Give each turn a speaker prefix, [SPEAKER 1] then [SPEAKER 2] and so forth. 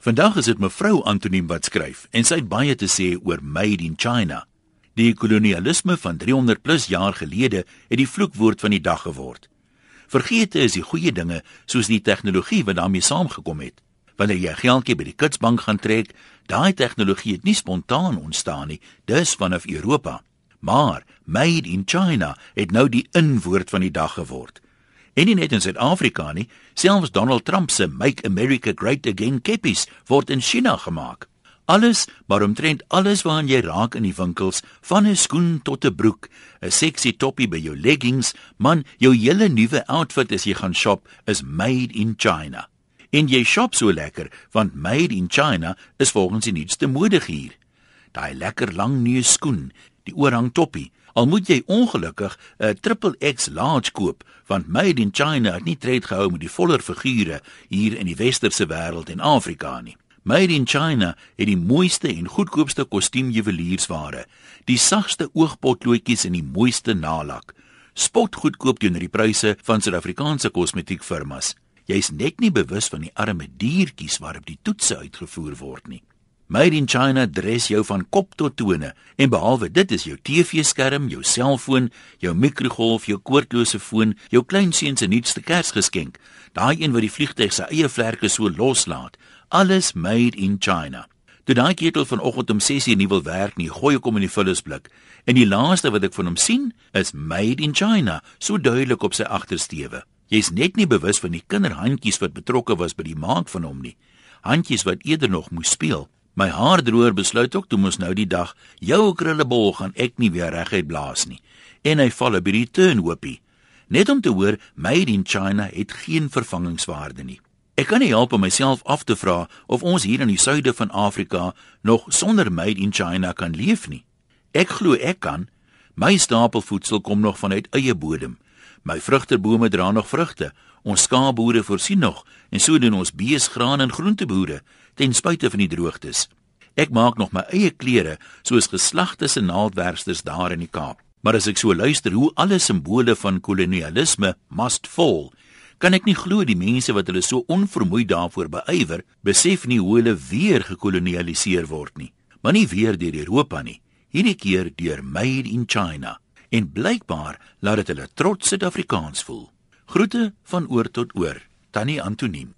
[SPEAKER 1] Vandag is dit mevrou Antoniem wat skryf en sy het baie te sê oor Made in China. Die kolonialisme van 300 plus jaar gelede het die vloekwoord van die dag geword. Vergeete is die goeie dinge soos die tegnologie wat daarmee saamgekom het. Wanneer jy geldjie by die kitsbank gaan trek, daai tegnologie het nie spontaan ontstaan nie, dis vanaf Europa. Maar Made in China het nou die inwoord van die dag geword. En nie net in Suid-Afrika nie, selfs Donald Trump se Make America Great Again keppies word in China gemaak. Alles, maar omtrent alles waaraan jy raak in die winkels, van 'n skoen tot 'n broek, 'n sexy toppie by jou leggings, man, jou hele nuwe outfit as jy gaan shop is made in China. En jy shop so lekker, want made in China is volgens die nuutste mode hier. Daai lekker lang neus skoen, die oorhang toppie, Al moet jy ongelukkig 'n triple X large koop, want made in China het nie tred gehou met die voller figure hier in die westerse wêreld en Afrika nie. Made in China het die mooiste en goedkoopste kostuumjuweliersware, die sagste oogpotloodjies en die mooiste nalak. Spot goedkoop teenoor die pryse van Suid-Afrikaanse kosmetiekfirmas. Jy's net nie bewus van die arme diertjies waarop die toetse uitgevoer word nie. Made in China dres jou van kop tot tone en behalwe dit is jou TV-skerm, jou selfoon, jou mikrogolf, jou koordlose foon, jou kleinseun se nuutste Kersgeskenk, daai een wat die vliegtyg se eie vlerke so loslaat, alles made in China. Toe daai ketel vanoggend om 6:00 nie wil werk nie, gooi ek hom in die vullisblik en die laaste wat ek van hom sien is made in China, so duidelik op sy agtersteewe. Jy's net nie bewus van die kinderhandjies wat betrokke was by die maak van hom nie. Handjies wat eerder nog moes speel. My haardroër besluit ook toe mos nou die dag jou krullebol gaan ek nie weer reguit blaas nie. En hy val by die turnhoopie. Net om te hoor made in China het geen vervangingswaarde nie. Ek kan nie help om myself af te vra of ons hier in die suide van Afrika nog sonder made in China kan leef nie. Ek glo ek kan. My stapelvoedsel kom nog vanuit eie bodem. My vrugtebome dra nog vrugte. Ons skaapboere voorsien nog en so doen ons beesgraan en groenteboere ten spyte van die droogtes. Ek maak nog my eie klere soos geslagte se naaldwerksters daar in die Kaap. Maar as ek so luister hoe alle simbole van kolonialisme must fall, kan ek nie glo die mense wat hulle so onvermoeid daarvoor beywer, besef nie hoe hulle weer gekolonialiseer word nie. Maar nie weer deur Europa nie, hierdie keer deur Made in China. En blykbaar laat dit hulle trots Suid-Afrikaans voel. Groete van oor tot oor. Tannie Antoniem